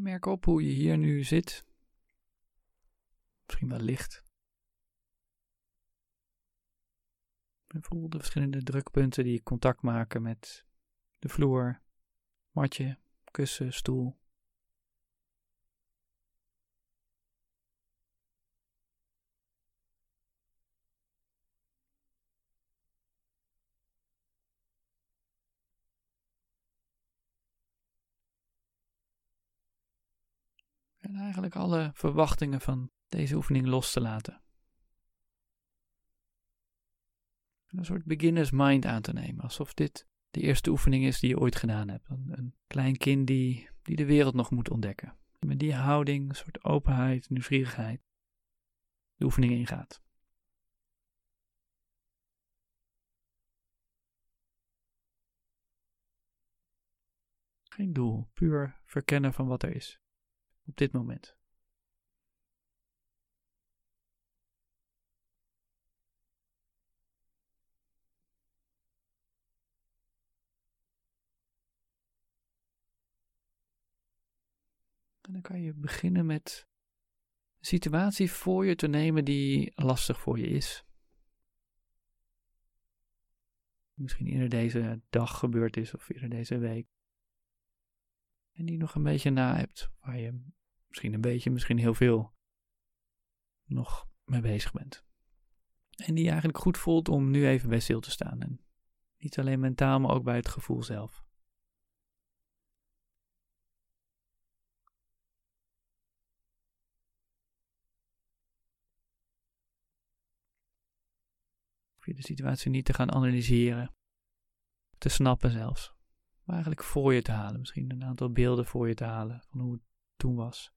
Merk op hoe je hier nu zit. Misschien wel licht. En voel de verschillende drukpunten die contact maken met de vloer, matje, kussen, stoel. En eigenlijk alle verwachtingen van deze oefening los te laten. een soort beginners mind aan te nemen, alsof dit de eerste oefening is die je ooit gedaan hebt. Een, een klein kind die, die de wereld nog moet ontdekken. met die houding, een soort openheid, nieuwsgierigheid, de oefening ingaat. Geen doel, puur verkennen van wat er is op dit moment. En dan kan je beginnen met een situatie voor je te nemen die lastig voor je is. Misschien eerder deze dag gebeurd is of eerder deze week. En die nog een beetje na hebt, waar je misschien een beetje, misschien heel veel nog mee bezig bent. En die je eigenlijk goed voelt om nu even bij stil te staan. En niet alleen mentaal, maar ook bij het gevoel zelf. Of je de situatie niet te gaan analyseren, te snappen zelfs. Eigenlijk voor je te halen. Misschien een aantal beelden voor je te halen van hoe het toen was.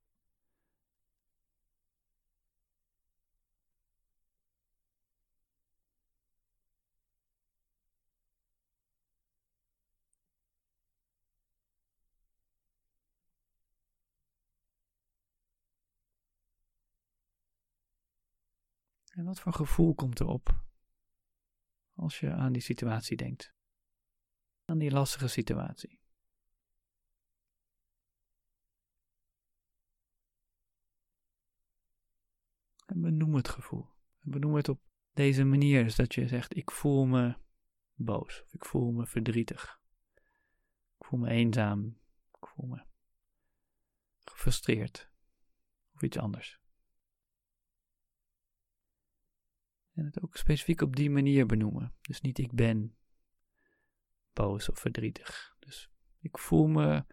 En wat voor gevoel komt erop als je aan die situatie denkt? Aan die lastige situatie. En benoem het gevoel. En benoem het op deze manier. Dus dat je zegt: Ik voel me boos. Of ik voel me verdrietig. Ik voel me eenzaam. Ik voel me gefrustreerd. Of iets anders. En het ook specifiek op die manier benoemen. Dus niet ik ben boos of verdrietig. Dus ik voel me.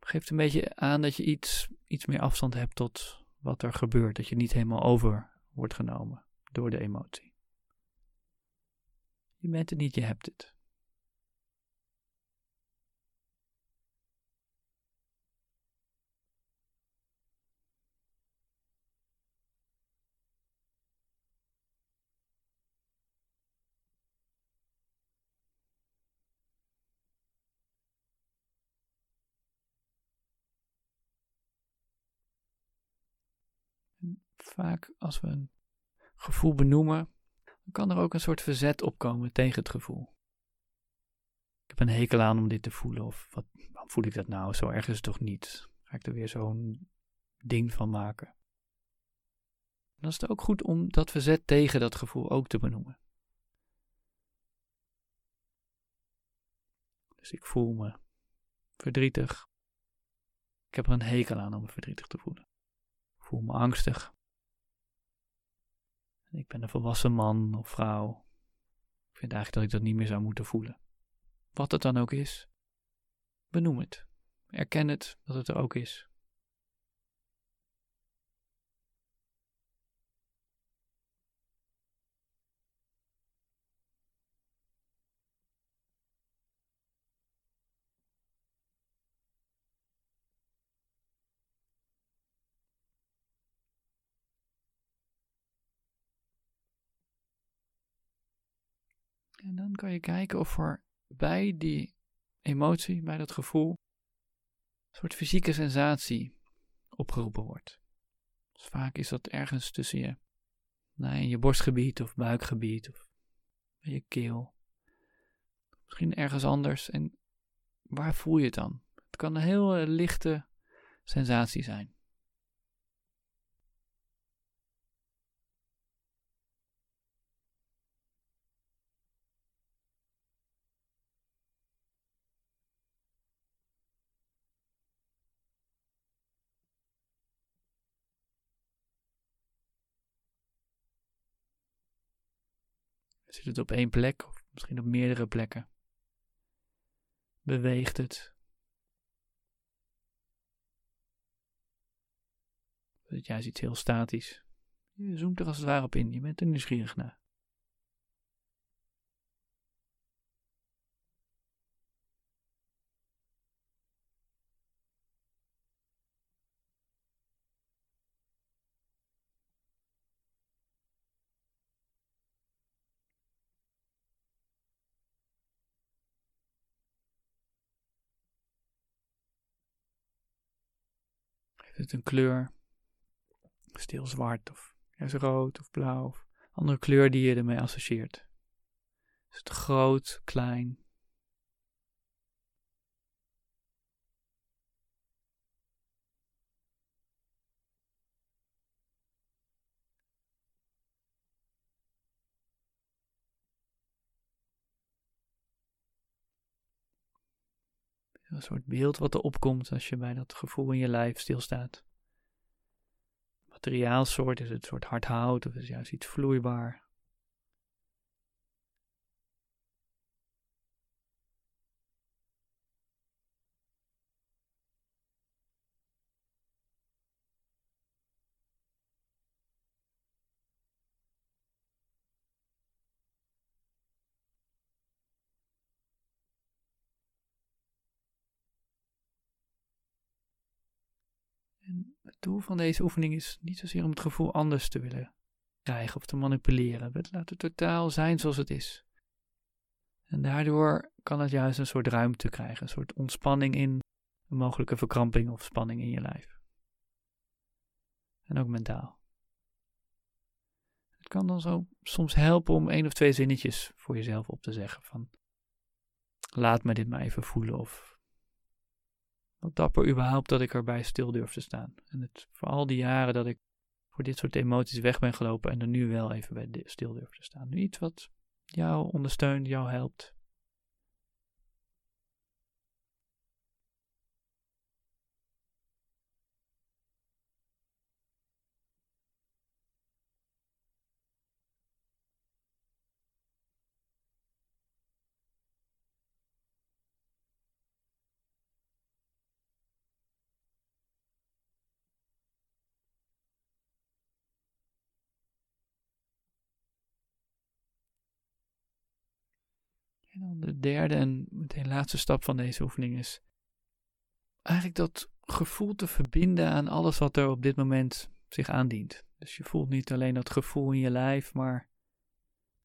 Geeft een beetje aan dat je iets, iets meer afstand hebt tot wat er gebeurt. Dat je niet helemaal over wordt genomen door de emotie. Je bent het niet, je hebt het. Vaak als we een gevoel benoemen, dan kan er ook een soort verzet opkomen tegen het gevoel. Ik heb een hekel aan om dit te voelen, of wat, waarom voel ik dat nou? Zo erg is het toch niet? Ga ik er weer zo'n ding van maken? dan is het ook goed om dat verzet tegen dat gevoel ook te benoemen. Dus ik voel me verdrietig. Ik heb er een hekel aan om me verdrietig te voelen. Voel me angstig. Ik ben een volwassen man of vrouw. Ik vind eigenlijk dat ik dat niet meer zou moeten voelen. Wat het dan ook is, benoem het. Erken het dat het er ook is. En dan kan je kijken of er bij die emotie, bij dat gevoel, een soort fysieke sensatie opgeroepen wordt. Dus vaak is dat ergens tussen je, nou, in je borstgebied of buikgebied of bij je keel. Misschien ergens anders. En waar voel je het dan? Het kan een heel lichte sensatie zijn. Zit het op één plek of misschien op meerdere plekken? Beweegt het? Is het juist iets heel statisch? Je zoomt er als het ware op in, je bent er nieuwsgierig naar. Het een kleur? Stil zwart of juist rood of blauw of andere kleur die je ermee associeert. Is het groot, klein? Een soort beeld wat er opkomt als je bij dat gevoel in je lijf stilstaat. Materiaalsoort, is het een soort hard hout of is het juist iets vloeibaar? Het doel van deze oefening is niet zozeer om het gevoel anders te willen krijgen of te manipuleren. Het laat het totaal zijn zoals het is. En daardoor kan het juist een soort ruimte krijgen, een soort ontspanning in een mogelijke verkramping of spanning in je lijf. En ook mentaal. Het kan dan zo soms helpen om één of twee zinnetjes voor jezelf op te zeggen van laat me dit maar even voelen of wat dapper überhaupt dat ik erbij stil durf te staan. En het, voor al die jaren dat ik voor dit soort emoties weg ben gelopen en er nu wel even bij stil durf te staan. Nu iets wat jou ondersteunt, jou helpt. En dan de derde en meteen laatste stap van deze oefening is eigenlijk dat gevoel te verbinden aan alles wat er op dit moment zich aandient. Dus je voelt niet alleen dat gevoel in je lijf, maar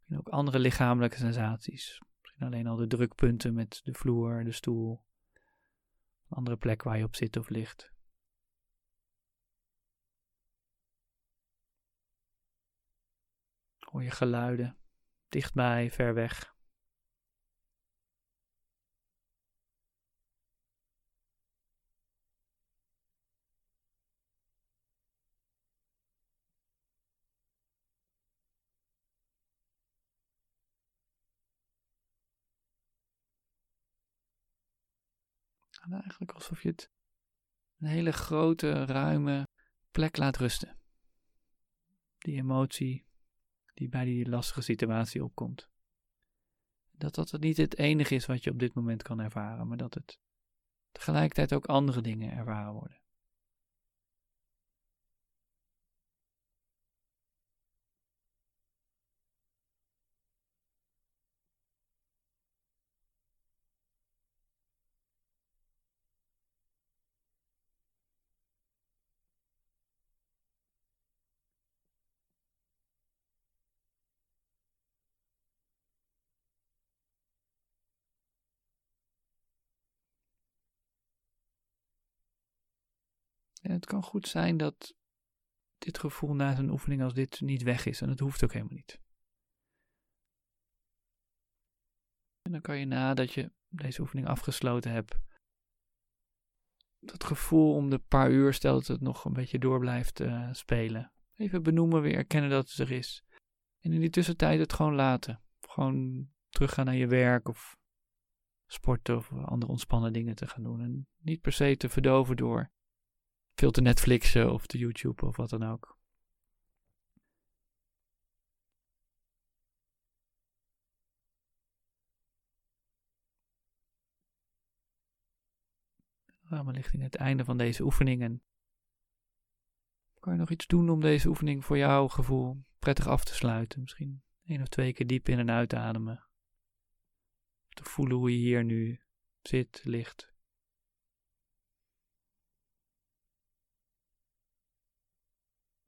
ook andere lichamelijke sensaties. Misschien alleen al de drukpunten met de vloer, de stoel, andere plek waar je op zit of ligt. Hoor je geluiden, dichtbij, ver weg. En eigenlijk alsof je het een hele grote, ruime plek laat rusten. Die emotie die bij die lastige situatie opkomt. Dat dat niet het enige is wat je op dit moment kan ervaren, maar dat het tegelijkertijd ook andere dingen ervaren worden. En het kan goed zijn dat dit gevoel na een oefening als dit niet weg is. En dat hoeft ook helemaal niet. En dan kan je nadat je deze oefening afgesloten hebt, dat gevoel om de paar uur, stel dat het nog een beetje door blijft uh, spelen. Even benoemen, weer erkennen dat het er is. En in die tussentijd het gewoon laten. Gewoon teruggaan naar je werk of sporten of andere ontspannen dingen te gaan doen. En niet per se te verdoven door veel te Netflixen of te YouTube of wat dan ook. Nou, richting het einde van deze oefeningen. Kan je nog iets doen om deze oefening voor jouw gevoel prettig af te sluiten? Misschien één of twee keer diep in en uitademen. Te voelen hoe je hier nu zit, ligt.